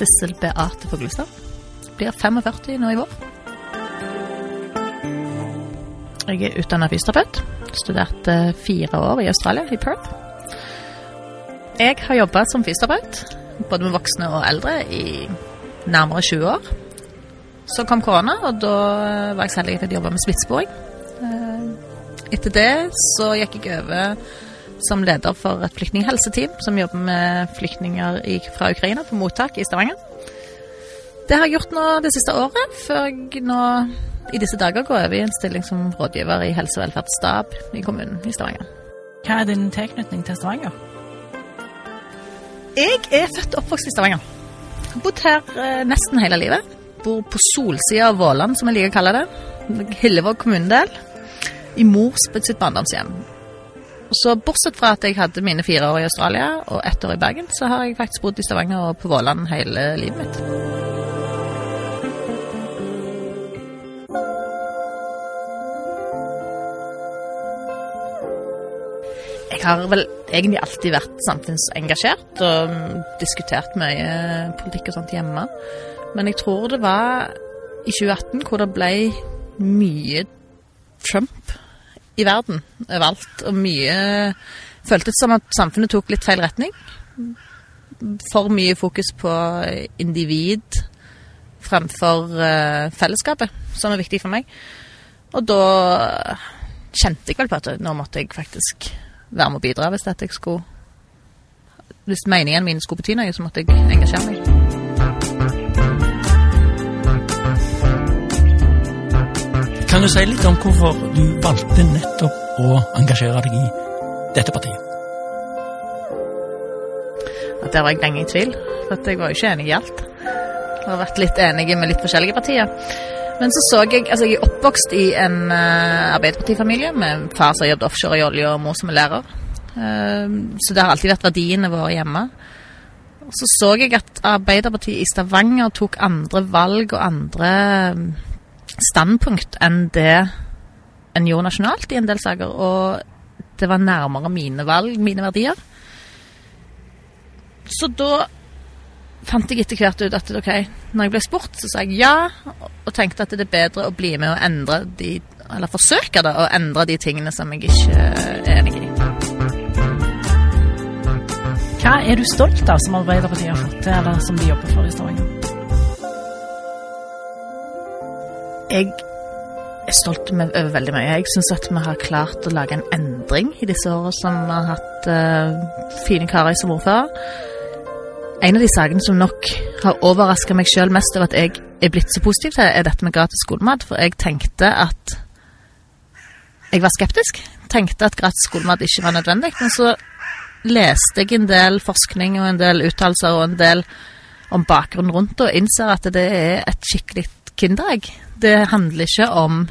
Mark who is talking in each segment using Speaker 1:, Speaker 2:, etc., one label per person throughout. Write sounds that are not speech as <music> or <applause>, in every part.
Speaker 1: Sissel Beate Fuglestad. Blir 45 nå i vår. Jeg er utdanna fysioterapeut. Studerte fire år i Australia, i Perth. Jeg har jobba som fysioterapeut, både med voksne og eldre, i nærmere 20 år. Så kom korona, og da var jeg så heldig at jeg jobba med smittesporing. Eh, Etter det så gikk jeg over som leder for et flyktninghelseteam som jobber med flyktninger fra Ukraina på mottak i Stavanger. Det har jeg gjort nå det siste året, før jeg nå i disse dager går over i en stilling som rådgiver i helse- og velferdsstab i kommunen i Stavanger.
Speaker 2: Hva er din tilknytning til Stavanger?
Speaker 1: Jeg er født og oppvokst i Stavanger. Har bodd her eh, nesten hele livet. Bor på solsida av Våland, som jeg liker å kalle det. Hillevåg kommunedel. I mors sitt barndomshjem. Så bortsett fra at jeg hadde mine fire år i Australia og ett år i Bergen, så har jeg faktisk bodd i Stavanger og på Våland hele livet mitt. Jeg har vel egentlig alltid vært samfunnsengasjert og diskutert mye politikk og sånt hjemme. Men jeg tror det var i 2018 hvor det ble mye Trump i verden overalt, og mye Føltes som at samfunnet tok litt feil retning. For mye fokus på individ fremfor eh, fellesskapet, som er viktig for meg. Og da kjente jeg vel på at nå måtte jeg faktisk være med å bidra hvis dette jeg skulle Hvis meningene mine skulle bety noe, så måtte jeg engasjere meg.
Speaker 3: Kan du si litt om hvorfor du valgte nettopp å engasjere deg i dette partiet?
Speaker 1: At der var jeg lenge i tvil, for jeg var jo ikke enig i alt. Jeg har vært litt enig med litt forskjellige partier. Men så så jeg Altså, jeg er oppvokst i en uh, Arbeiderpartifamilie med far som har jobbet offshore i olje, og mor som er lærer. Uh, så det har alltid vært verdiene våre hjemme. Og så så jeg at Arbeiderpartiet i Stavanger tok andre valg og andre standpunkt enn det en gjorde nasjonalt i en del saker. Og det var nærmere mine valg, mine verdier. Så da fant jeg etter hvert ut at ok, når jeg ble spurt, så sa jeg ja, og tenkte at det er bedre å bli med og endre de Eller forsøke da, å endre de tingene som jeg ikke er enig i.
Speaker 2: Hva er du stolt av som Arbeiderpartiet har fått til, eller som de jobber for i Stavanger?
Speaker 1: Jeg er stolt over veldig mye. Jeg syns at vi har klart å lage en endring i disse årene som vi har hatt uh, fine karer som ordfører. En av de sakene som nok har overraska meg sjøl mest over at jeg er blitt så positiv til, er dette med gratis skolemat. For jeg tenkte at Jeg var skeptisk. Tenkte at gratis skolemat ikke var nødvendig. Men så leste jeg en del forskning og en del uttalelser og en del om bakgrunnen rundt og innser at det er et skikkelig kinderegg. Det handler ikke om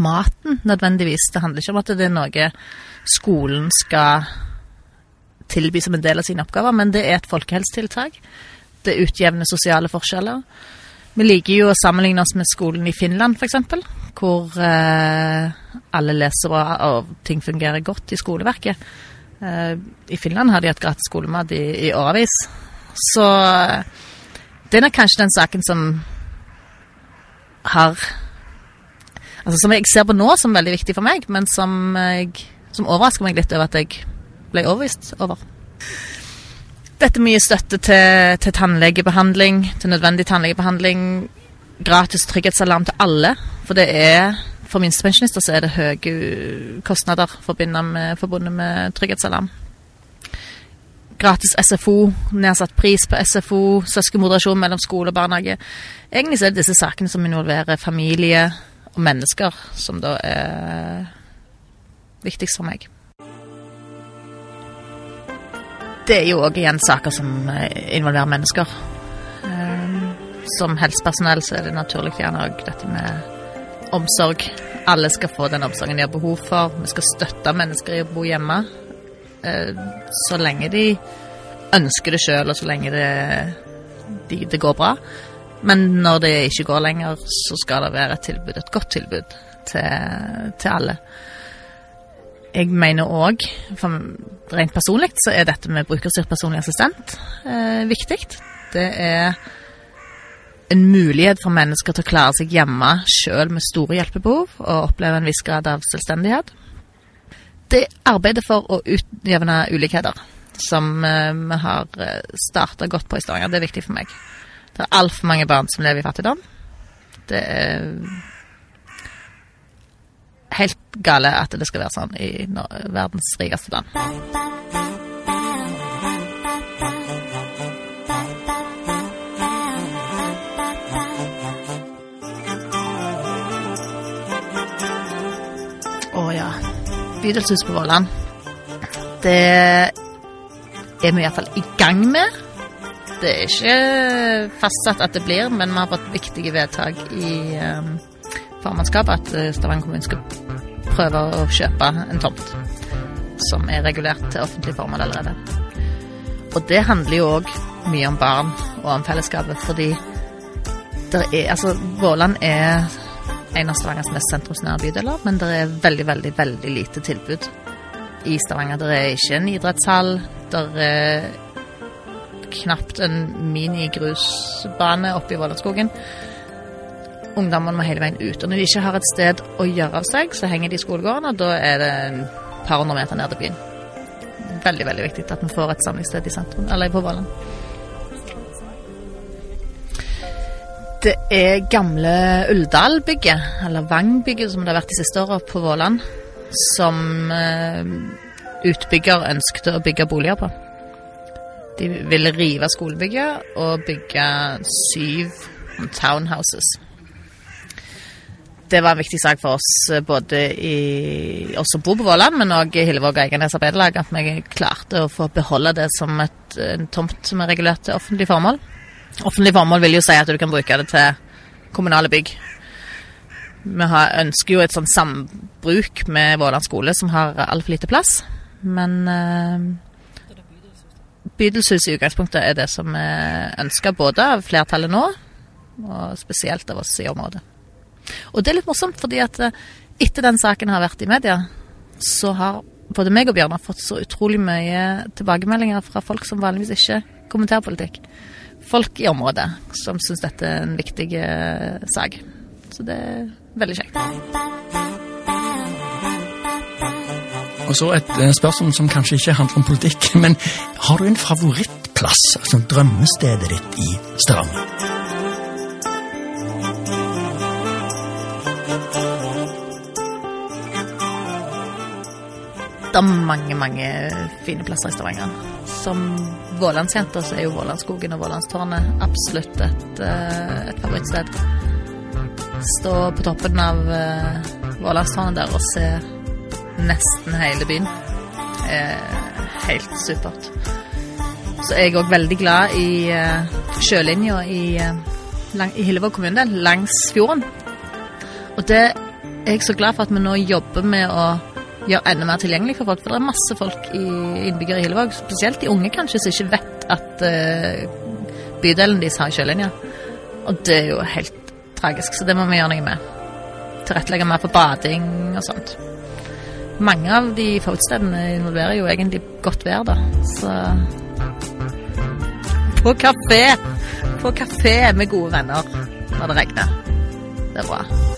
Speaker 1: maten nødvendigvis. Det handler ikke om at det er noe skolen skal tilby som en del av sine oppgaver, men det er et folkehelsetiltak. Det utjevner sosiale forskjeller. Vi liker jo å sammenligne oss med skolen i Finland, f.eks., hvor eh, alle leser bra og ting fungerer godt i skoleverket. Eh, I Finland har de hatt gratis skolemat i, i årevis. Så eh, det er nok kanskje den saken som har Altså som jeg ser på nå som veldig viktig for meg, men som, jeg, som overrasker meg litt over at jeg ble overbevist over. Dette er mye støtte til, til tannlegebehandling, til nødvendig tannlegebehandling. Gratis trygghetsalarm til alle. For det er for minstepensjonister så er det høye kostnader forbundet med, forbundet med trygghetsalarm. Gratis SFO, nedsatt pris på SFO, søskenmoderasjon mellom skole og barnehage. Egentlig så er det disse sakene som involverer familie og mennesker, som da er viktigst for meg. Det er jo òg igjen saker som involverer mennesker. som helsepersonell så er det naturlig gjerne òg dette med omsorg. Alle skal få den omsorgen de har behov for. Vi skal støtte mennesker i å bo hjemme. Eh, så lenge de ønsker det sjøl, og så lenge det, de, det går bra. Men når det ikke går lenger, så skal det være et tilbud, et godt tilbud til, til alle. Jeg mener òg, rent personlig, så er dette med brukerstyrt personlig assistent eh, viktig. Det er en mulighet for mennesker til å klare seg hjemme sjøl med store hjelpebehov og oppleve en viss grad av selvstendighet. Det arbeidet for å utjevne ulikheter som eh, vi har eh, starta godt på i Stavanger, det er viktig for meg. Det er altfor mange barn som lever i fattigdom. Det er helt gale at det skal være sånn i verdens rikeste land. Bydelshus på Våland. Det er vi iallfall i gang med. Det er ikke fastsatt at det blir, men vi har fått viktige vedtak i um, formannskapet at eh, Stavanger kommune skal prøve å kjøpe en tomt som er regulert til offentlig formål allerede. Og det handler jo òg mye om barn og om fellesskapet, fordi der er Altså, Våland er en av Stavangers mest sentrumsnære bydeler, men det er veldig, veldig, veldig lite tilbud i Stavanger. Det er ikke en idrettshall. Det er knapt en minigrusbane oppe i Vålandskogen. Ungdommene må hele veien ut. Og når de ikke har et sted å gjøre av seg, så henger de i skolegården, og da er det en par hundre meter ned til byen. Veldig, veldig viktig at vi får et samlingssted i sentrum, eller på Våland. Det er gamle Ulldal-bygget, eller Vang-bygget som det har vært de siste åra på Våland, som eh, utbygger ønsket å bygge boliger på. De ville rive skolebygget og bygge syv townhouses. Det var en viktig sak for oss, eh, både i oss som bor på Våland, men òg i Hillevåg og Eiganes Arbeiderlag, at vi klarte å få beholde det som et, en tomt som er regulert til offentlig formål. Offentlig formål vil jo si at du kan bruke det til kommunale bygg. Vi har, ønsker jo et sånn sambruk med Våland skole, som har altfor lite plass. Men eh, bydelshus i utgangspunktet er det som er ønska både av flertallet nå, og spesielt av oss i området. Og det er litt morsomt, fordi at eh, etter den saken har vært i media, så har både meg og Bjørnar fått så utrolig mye tilbakemeldinger fra folk som vanligvis ikke kommenterer politikk. Folk i området som syns dette er en viktig uh, sak. Så det er veldig kjekt.
Speaker 3: Og så et eh, spørsmål som kanskje ikke handler om politikk, <laughs> men har du en favorittplass, altså drømmestedet ditt i Stavanger?
Speaker 1: Det er mange, mange fine plasser i Stavanger. Som Vålandsjenter så er jo Vålandskogen og Vålandstårnet absolutt et, eh, et favorittsted. Stå på toppen av uh, Vålandstårnet der og se nesten hele byen er helt supert. Så er jeg òg veldig glad i sjølinja i, i Hillevåg kommune, langs fjorden. Og det er jeg så glad for at vi nå jobber med å gjøre enda mer tilgjengelig for folk. For det er masse folk i innbyggere i Hillevåg, spesielt de unge kanskje, som ikke vet at uh, bydelen deres har sjølinje. Og det er jo helt tragisk, så det må vi gjøre noe med. Tilrettelegge mer for bading og sånt. Mange av de fotstedene involverer jo egentlig godt vær, da. Så På kafé! På kafé med gode venner når det regner. Det er bra.